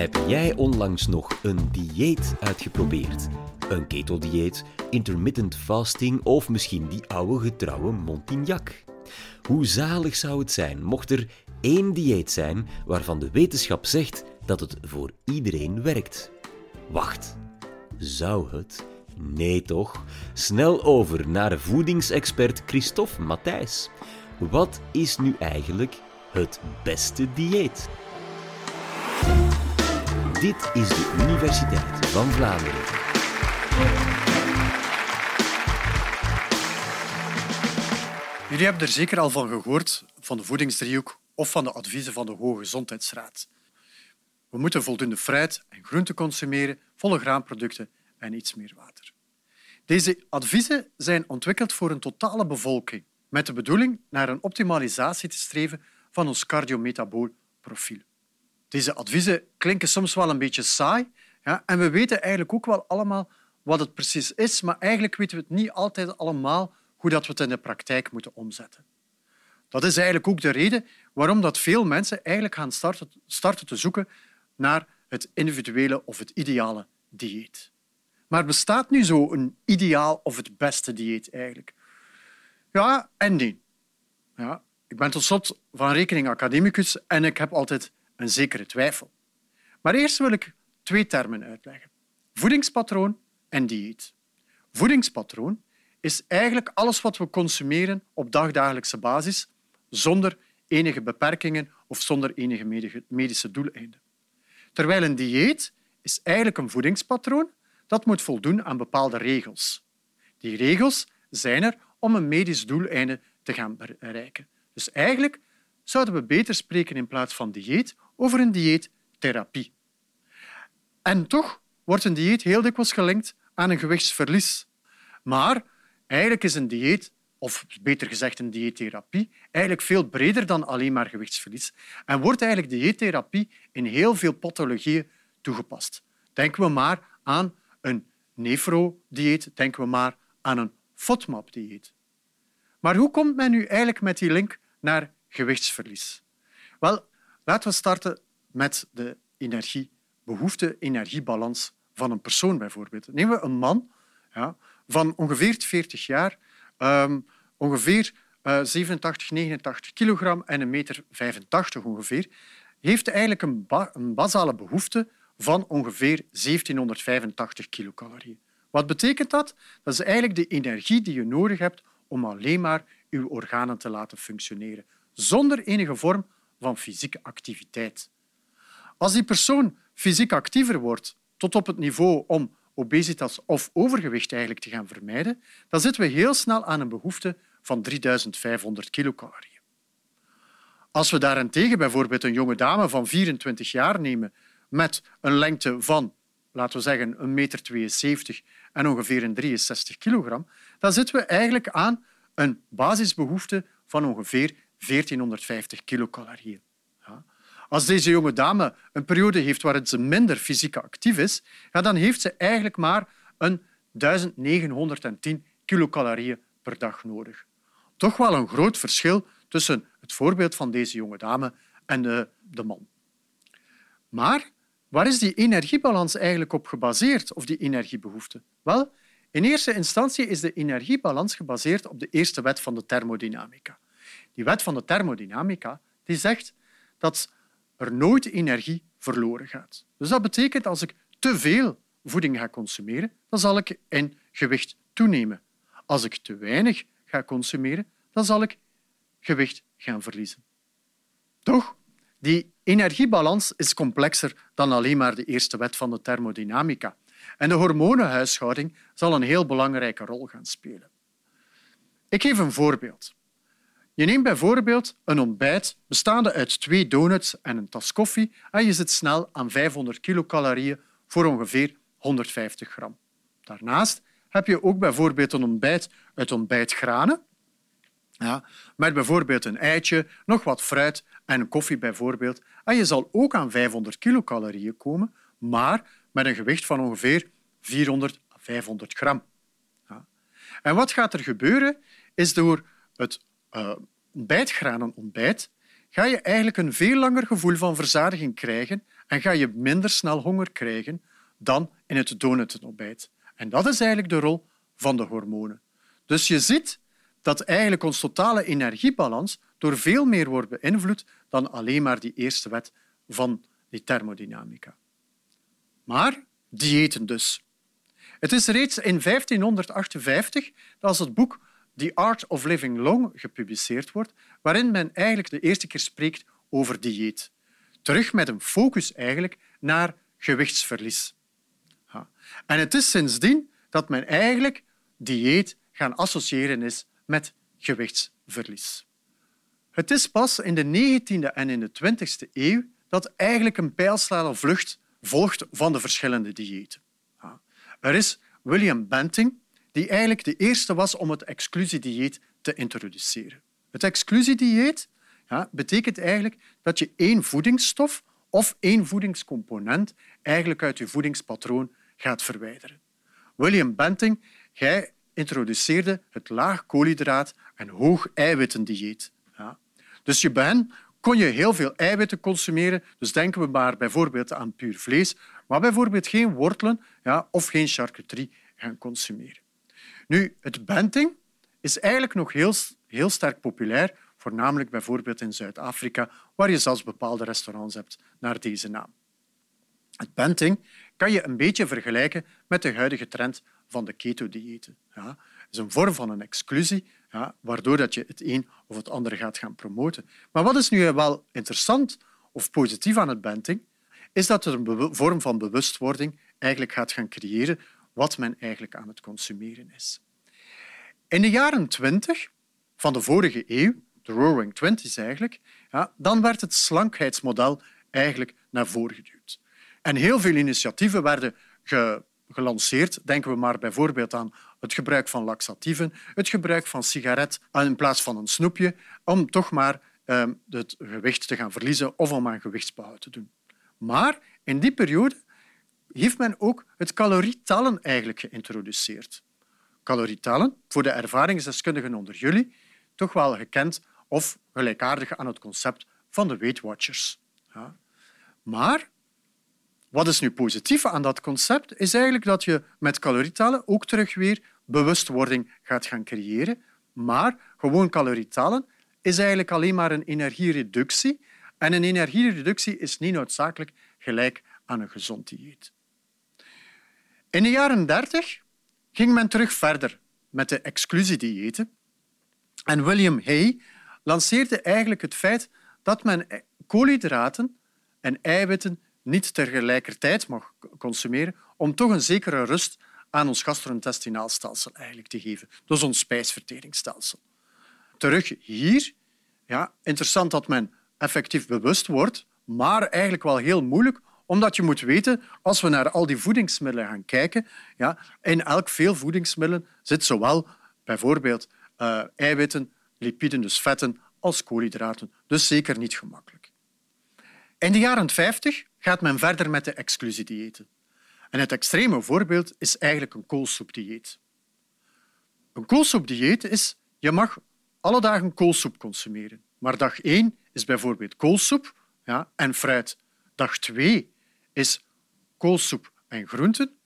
Heb jij onlangs nog een dieet uitgeprobeerd? Een keto-dieet, intermittent fasting of misschien die oude getrouwe Montignac? Hoe zalig zou het zijn mocht er één dieet zijn waarvan de wetenschap zegt dat het voor iedereen werkt? Wacht, zou het? Nee toch? Snel over naar voedingsexpert Christophe Matthijs. Wat is nu eigenlijk het beste dieet? Dit is de Universiteit van Vlaanderen. Jullie hebben er zeker al van gehoord, van de voedingsdriehoek of van de adviezen van de Hoge Gezondheidsraad. We moeten voldoende fruit en groente consumeren, volle graanproducten en iets meer water. Deze adviezen zijn ontwikkeld voor een totale bevolking, met de bedoeling naar een optimalisatie te streven van ons cardiometabool profiel. Deze adviezen klinken soms wel een beetje saai ja, en we weten eigenlijk ook wel allemaal wat het precies is, maar eigenlijk weten we het niet altijd allemaal hoe dat we het in de praktijk moeten omzetten. Dat is eigenlijk ook de reden waarom dat veel mensen eigenlijk gaan starten, starten te zoeken naar het individuele of het ideale dieet. Maar bestaat nu zo een ideaal of het beste dieet eigenlijk? Ja en nee. Ja, ik ben tot slot van rekening academicus en ik heb altijd een zekere twijfel. Maar eerst wil ik twee termen uitleggen. Voedingspatroon en dieet. Voedingspatroon is eigenlijk alles wat we consumeren op dagdagelijkse basis zonder enige beperkingen of zonder enige medische doeleinden. Terwijl een dieet is eigenlijk een voedingspatroon dat moet voldoen aan bepaalde regels. Die regels zijn er om een medisch doeleinde te gaan bereiken. Dus eigenlijk zouden we beter spreken in plaats van dieet over een dieettherapie. En toch wordt een dieet heel dikwijls gelinkt aan een gewichtsverlies. Maar eigenlijk is een dieet, of beter gezegd een dieettherapie, eigenlijk veel breder dan alleen maar gewichtsverlies en wordt eigenlijk dieettherapie in heel veel pathologieën toegepast. Denken we maar aan een nefro-dieet, denken we maar aan een FODMAP-dieet. Maar hoe komt men nu eigenlijk met die link naar gewichtsverlies? Wel, laten we starten met de energiebehoefte-energiebalans van een persoon bijvoorbeeld. Nemen we een man ja, van ongeveer 40 jaar, um, ongeveer uh, 87, 89 kilogram en een meter 85 ongeveer, heeft eigenlijk een, een basale behoefte van ongeveer 1785 kilocalorieën. Wat betekent dat? Dat is eigenlijk de energie die je nodig hebt om alleen maar je organen te laten functioneren, zonder enige vorm van fysieke activiteit. Als die persoon fysiek actiever wordt tot op het niveau om obesitas of overgewicht eigenlijk te gaan vermijden, dan zitten we heel snel aan een behoefte van 3500 kilocalorieën. Als we daarentegen bijvoorbeeld een jonge dame van 24 jaar nemen met een lengte van, laten we zeggen, een meter 72 en ongeveer een 63 kilogram, dan zitten we eigenlijk aan een basisbehoefte van ongeveer 1450 kilocalorieën. Als deze jonge dame een periode heeft waarin ze minder fysiek actief is, ja, dan heeft ze eigenlijk maar een 1910 kilocalorieën per dag nodig. Toch wel een groot verschil tussen het voorbeeld van deze jonge dame en de, de man. Maar waar is die energiebalans eigenlijk op gebaseerd, of die energiebehoefte? Wel, in eerste instantie is de energiebalans gebaseerd op de eerste wet van de thermodynamica. Die wet van de thermodynamica die zegt dat er nooit energie verloren gaat. Dus dat betekent als ik te veel voeding ga consumeren, dan zal ik in gewicht toenemen. Als ik te weinig ga consumeren, dan zal ik gewicht gaan verliezen. Toch? Die energiebalans is complexer dan alleen maar de eerste wet van de thermodynamica. En de hormonenhuishouding zal een heel belangrijke rol gaan spelen. Ik geef een voorbeeld. Je neemt bijvoorbeeld een ontbijt bestaande uit twee donuts en een tas koffie en je zit snel aan 500 kilocalorieën voor ongeveer 150 gram. Daarnaast heb je ook bijvoorbeeld een ontbijt uit ontbijtgranen, ja, met bijvoorbeeld een eitje, nog wat fruit en een koffie bijvoorbeeld. En je zal ook aan 500 kilocalorieën komen, maar met een gewicht van ongeveer 400 à 500 gram. Ja. En wat gaat er gebeuren, is door het uh, ontbijtgranen ontbijt, ga je eigenlijk een veel langer gevoel van verzadiging krijgen en ga je minder snel honger krijgen dan in het donutenontbijt. En dat is eigenlijk de rol van de hormonen. Dus je ziet dat eigenlijk ons totale energiebalans door veel meer wordt beïnvloed dan alleen maar die eerste wet van die thermodynamica. Maar diëten dus. Het is reeds in 1558 dat als het boek The Art of Living Long gepubliceerd wordt, waarin men eigenlijk de eerste keer spreekt over dieet. Terug met een focus eigenlijk naar gewichtsverlies. En het is sindsdien dat men eigenlijk dieet gaan associëren is met gewichtsverlies. Het is pas in de 19e en in de 20e eeuw dat eigenlijk een pijlsnelle vlucht volgt van de verschillende diëten. Er is William Banting, die eigenlijk de eerste was om het exclusiedieet te introduceren. Het exclusiedieet ja, betekent eigenlijk dat je één voedingsstof of één voedingscomponent eigenlijk uit je voedingspatroon gaat verwijderen. William Banting, jij introduceerde het laag koolhydraat en hoog eiwittendieet. Ja. Dus je ben kon je heel veel eiwitten consumeren. Dus denken we maar bijvoorbeeld aan puur vlees, maar bijvoorbeeld geen wortelen ja, of geen charcuterie gaan consumeren. Nu, het benting is eigenlijk nog heel, heel sterk populair, voornamelijk bijvoorbeeld in Zuid-Afrika, waar je zelfs bepaalde restaurants hebt naar deze naam. Het benting kan je een beetje vergelijken met de huidige trend van de keto-diëten. Ja, het is een vorm van een exclusie, ja, waardoor dat je het een of het andere gaat gaan promoten. Maar wat is nu wel interessant of positief aan het benting, is dat het een vorm van bewustwording eigenlijk gaat gaan creëren wat men eigenlijk aan het consumeren is. In de jaren twintig van de vorige eeuw, de Roaring Twenties eigenlijk, ja, dan werd het slankheidsmodel eigenlijk naar voren geduwd. En heel veel initiatieven werden gelanceerd. Denken we maar bijvoorbeeld aan het gebruik van laxatieven, het gebruik van sigaret in plaats van een snoepje, om toch maar ehm, het gewicht te gaan verliezen of om aan gewichtsbouw te doen. Maar in die periode heeft men ook het calorietellen eigenlijk geïntroduceerd. Calorietellen, voor de ervaringsdeskundigen onder jullie, toch wel gekend of gelijkaardig aan het concept van de Weight Watchers. Ja. Maar wat is nu positief aan dat concept? Is eigenlijk dat je met calorietellen ook terug weer bewustwording gaat gaan creëren. Maar gewoon calorietellen is eigenlijk alleen maar een energiereductie. En een energiereductie is niet noodzakelijk gelijk aan een gezond dieet. In de jaren 30 ging men terug verder met de exclusiediëten. En William Hay lanceerde eigenlijk het feit dat men koolhydraten en eiwitten niet tegelijkertijd mag consumeren om toch een zekere rust aan ons gastrointestinaal stelsel eigenlijk te geven. Dus ons spijsverteringsstelsel. Terug hier. Ja, interessant dat men effectief bewust wordt, maar eigenlijk wel heel moeilijk omdat je moet weten, als we naar al die voedingsmiddelen gaan kijken, ja, in elk veel voedingsmiddelen zit zowel bijvoorbeeld uh, eiwitten, lipiden, dus vetten, als koolhydraten. Dus zeker niet gemakkelijk. In de jaren 50 gaat men verder met de exclusiediëten. En het extreme voorbeeld is eigenlijk een koolsoepdieet. Een koolsoepdieet is, je mag alle dagen koolsoep consumeren. Maar dag 1 is bijvoorbeeld koolsoep ja, en fruit. Dag 2 is koolsoep en groenten,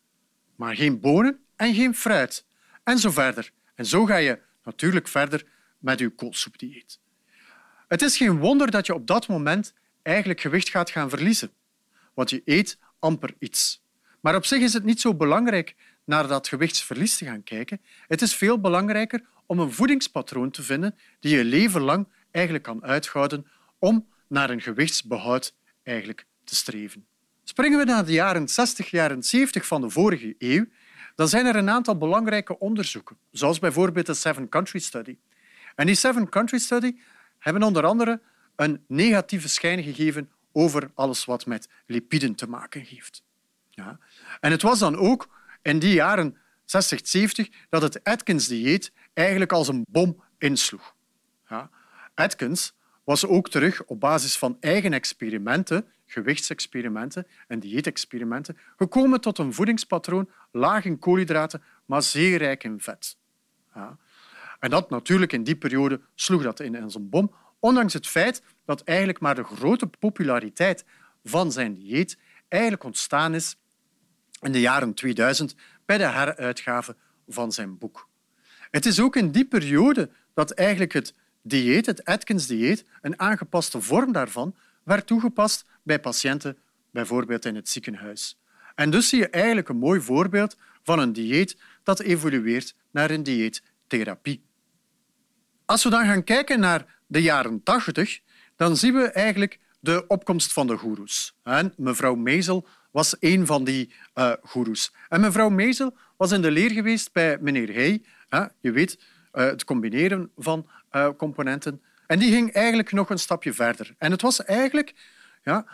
maar geen bonen en geen fruit. En zo verder. En zo ga je natuurlijk verder met je koolsoepdieet. Het is geen wonder dat je op dat moment eigenlijk gewicht gaat gaan verliezen, want je eet amper iets. Maar op zich is het niet zo belangrijk naar dat gewichtsverlies te gaan kijken. Het is veel belangrijker om een voedingspatroon te vinden die je leven lang eigenlijk kan uithouden om naar een gewichtsbehoud eigenlijk te streven. Springen we naar de jaren 60, jaren 70 van de vorige eeuw, dan zijn er een aantal belangrijke onderzoeken, zoals bijvoorbeeld de Seven Country Study. En die Seven Country Study hebben onder andere een negatieve schijn gegeven over alles wat met lipiden te maken heeft. Ja. En het was dan ook in die jaren 60, 70 dat het Atkins-dieet eigenlijk als een bom insloeg. Ja. Atkins was ook terug op basis van eigen experimenten, gewichtsexperimenten en dieetexperimenten, gekomen tot een voedingspatroon laag in koolhydraten, maar zeer rijk in vet. Ja. En dat natuurlijk in die periode sloeg dat in als een bom, ondanks het feit dat eigenlijk maar de grote populariteit van zijn dieet eigenlijk ontstaan is in de jaren 2000 bij de heruitgave van zijn boek. Het is ook in die periode dat eigenlijk het dieet, het Atkins-dieet, een aangepaste vorm daarvan, werd toegepast bij patiënten, bijvoorbeeld in het ziekenhuis. En dus zie je eigenlijk een mooi voorbeeld van een dieet dat evolueert naar een dieettherapie. Als we dan gaan kijken naar de jaren 80, dan zien we eigenlijk de opkomst van de goeroes. En mevrouw Mezel was een van die uh, goeroes. En mevrouw Mezel was in de leer geweest bij meneer Hey. Je weet, uh, het combineren van uh, componenten. En die ging eigenlijk nog een stapje verder. En het was eigenlijk ja,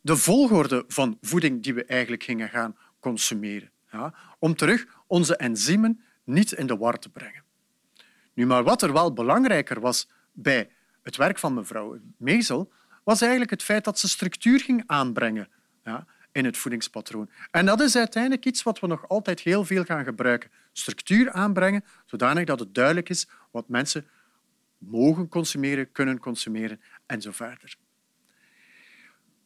de volgorde van voeding die we eigenlijk gingen gaan consumeren. Ja, om terug onze enzymen niet in de war te brengen. Nu, maar wat er wel belangrijker was bij het werk van mevrouw Mezel, was eigenlijk het feit dat ze structuur ging aanbrengen ja, in het voedingspatroon. En dat is uiteindelijk iets wat we nog altijd heel veel gaan gebruiken. Structuur aanbrengen, zodanig dat het duidelijk is wat mensen mogen consumeren, kunnen consumeren en zo verder.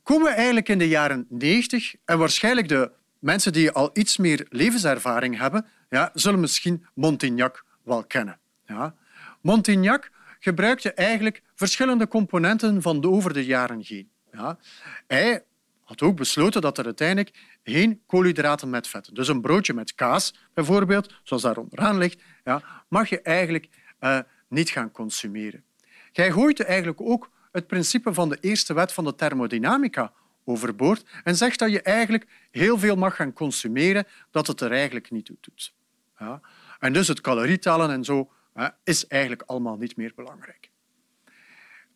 Komen we eigenlijk in de jaren 90 en waarschijnlijk de mensen die al iets meer levenservaring hebben, ja, zullen misschien Montignac wel kennen. Ja. Montignac gebruikte eigenlijk verschillende componenten van de over de jaren heen. Ja. Hij had ook besloten dat er uiteindelijk geen koolhydraten met vetten, dus een broodje met kaas bijvoorbeeld, zoals daar onderaan ligt, ja, mag je eigenlijk uh, niet gaan consumeren. Hij gooit eigenlijk ook het principe van de eerste wet van de thermodynamica overboord en zegt dat je eigenlijk heel veel mag gaan consumeren dat het er eigenlijk niet toe doet. Ja. En dus het calorietellen en zo is eigenlijk allemaal niet meer belangrijk.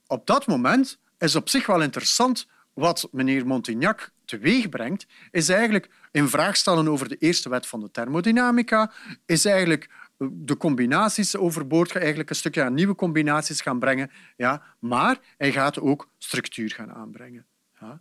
Op dat moment is op zich wel interessant wat meneer Montignac teweegbrengt, is eigenlijk in vraag stellen over de eerste wet van de thermodynamica, is eigenlijk de combinaties overboord, eigenlijk een stukje aan nieuwe combinaties gaan brengen, ja, maar hij gaat ook structuur gaan aanbrengen. Ja.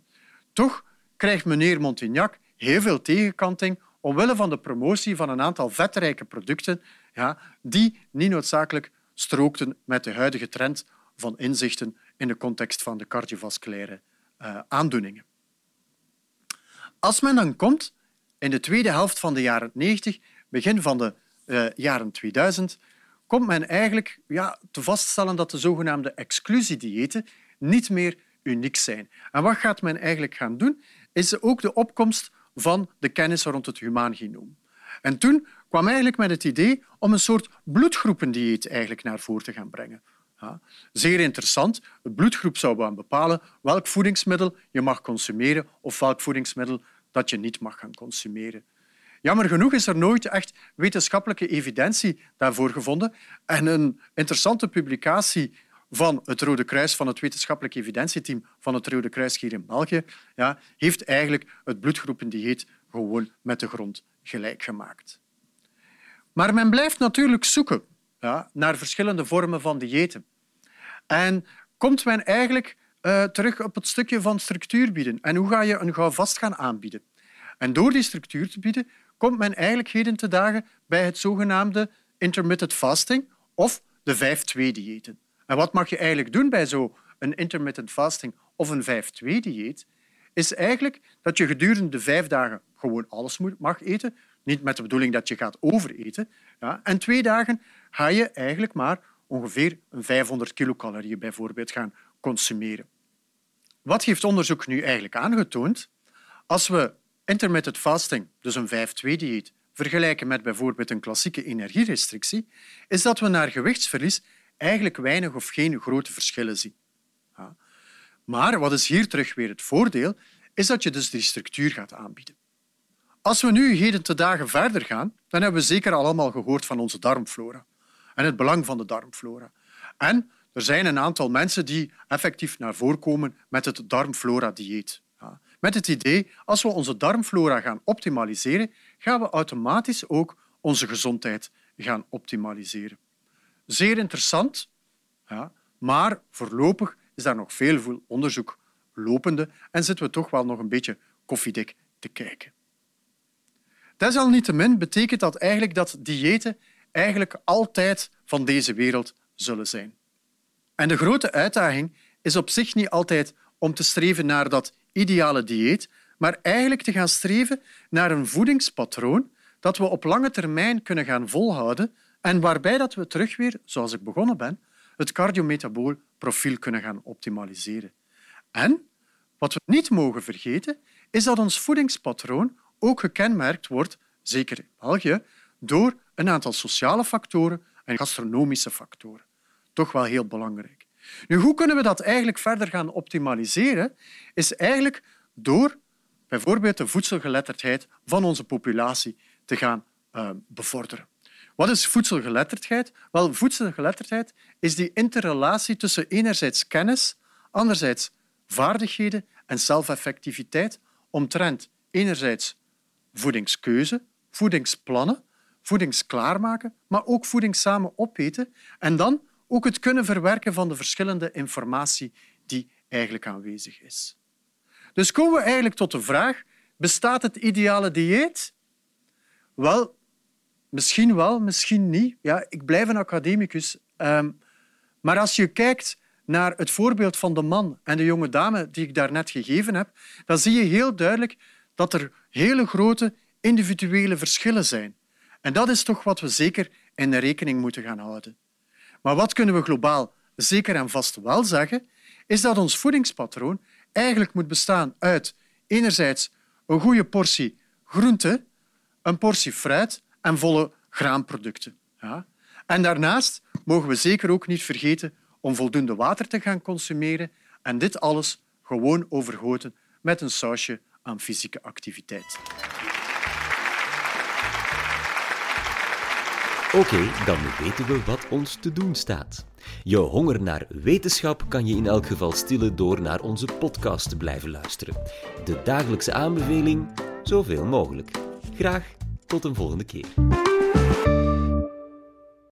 Toch krijgt meneer Montignac heel veel tegenkanting omwille van de promotie van een aantal vetrijke producten ja, die niet noodzakelijk strookten met de huidige trend van inzichten in de context van de cardiovasculaire uh, aandoeningen. Als men dan komt in de tweede helft van de jaren 90, begin van de uh, jaren 2000, komt men eigenlijk ja, te vaststellen dat de zogenaamde exclusiediëten niet meer uniek zijn. En wat gaat men eigenlijk gaan doen? Is ook de opkomst van de kennis rond het humaan genoom. En toen kwam eigenlijk met het idee om een soort bloedgroependieet eigenlijk naar voren te gaan brengen. Ja, zeer interessant. Het bloedgroep zou bepalen welk voedingsmiddel je mag consumeren of welk voedingsmiddel dat je niet mag gaan consumeren. Jammer genoeg is er nooit echt wetenschappelijke evidentie daarvoor gevonden. En een interessante publicatie van het Rode Kruis, van het wetenschappelijk evidentieteam van het Rode Kruis hier in België, ja, heeft eigenlijk het bloedgroependieet gewoon met de grond gelijk gemaakt. Maar men blijft natuurlijk zoeken ja, naar verschillende vormen van diëten. En komt men eigenlijk uh, terug op het stukje van structuur bieden. En hoe ga je een vast gaan aanbieden? En door die structuur te bieden, komt men eigenlijk heden te dagen bij het zogenaamde intermittent fasting of de 5-2-diëten. En wat mag je eigenlijk doen bij zo'n intermittent fasting of een 5-2-dieet? Is eigenlijk dat je gedurende de vijf dagen gewoon alles mag eten, niet met de bedoeling dat je gaat overeten. Ja. En twee dagen ga je eigenlijk maar ongeveer 500 kilocalorieën bijvoorbeeld gaan consumeren. Wat heeft onderzoek nu eigenlijk aangetoond? Als we intermittent fasting, dus een 5-2-dieet, vergelijken met bijvoorbeeld een klassieke energierestrictie, is dat we naar gewichtsverlies eigenlijk weinig of geen grote verschillen zien. Maar wat is hier terug weer het voordeel, is dat je dus die structuur gaat aanbieden. Als we nu heden te dagen verder gaan, dan hebben we zeker allemaal gehoord van onze darmflora en het belang van de darmflora. En er zijn een aantal mensen die effectief naar voren komen met het darmflora-dieet. Met het idee, als we onze darmflora gaan optimaliseren, gaan we automatisch ook onze gezondheid gaan optimaliseren. Zeer interessant, ja, maar voorlopig is daar nog veel onderzoek lopende en zitten we toch wel nog een beetje koffiedik te kijken. Desalniettemin betekent dat eigenlijk dat diëten eigenlijk altijd van deze wereld zullen zijn. En de grote uitdaging is op zich niet altijd om te streven naar dat ideale dieet, maar eigenlijk te gaan streven naar een voedingspatroon dat we op lange termijn kunnen gaan volhouden en waarbij dat we terug weer, zoals ik begonnen ben, het cardiometabool profiel kunnen gaan optimaliseren. En wat we niet mogen vergeten, is dat ons voedingspatroon ook gekenmerkt wordt, zeker in België, door een aantal sociale factoren en gastronomische factoren. Toch wel heel belangrijk. Nu, hoe kunnen we dat eigenlijk verder gaan optimaliseren? Is eigenlijk door bijvoorbeeld de voedselgeletterdheid van onze populatie te gaan uh, bevorderen. Wat is voedselgeletterdheid? Wel, voedselgeletterdheid is die interrelatie tussen enerzijds kennis, anderzijds vaardigheden en zelfeffectiviteit omtrent enerzijds voedingskeuze, voedingsplannen, voedingsklaarmaken, maar ook voeding samen opeten en dan ook het kunnen verwerken van de verschillende informatie die eigenlijk aanwezig is. Dus komen we eigenlijk tot de vraag, bestaat het ideale dieet? Wel, misschien wel, misschien niet. Ja, ik blijf een academicus. Ehm, maar als je kijkt naar het voorbeeld van de man en de jonge dame die ik daarnet gegeven heb, dan zie je heel duidelijk dat er hele grote individuele verschillen zijn. En dat is toch wat we zeker in de rekening moeten gaan houden. Maar wat kunnen we globaal zeker en vast wel zeggen, is dat ons voedingspatroon eigenlijk moet bestaan uit enerzijds een goede portie groente, een portie fruit en volle graanproducten. Ja? En daarnaast mogen we zeker ook niet vergeten om voldoende water te gaan consumeren en dit alles gewoon overgoten met een sausje aan fysieke activiteit. Oké, dan weten we wat ons te doen staat. Je honger naar wetenschap kan je in elk geval stillen door naar onze podcast te blijven luisteren. De dagelijkse aanbeveling, zoveel mogelijk. Graag tot een volgende keer.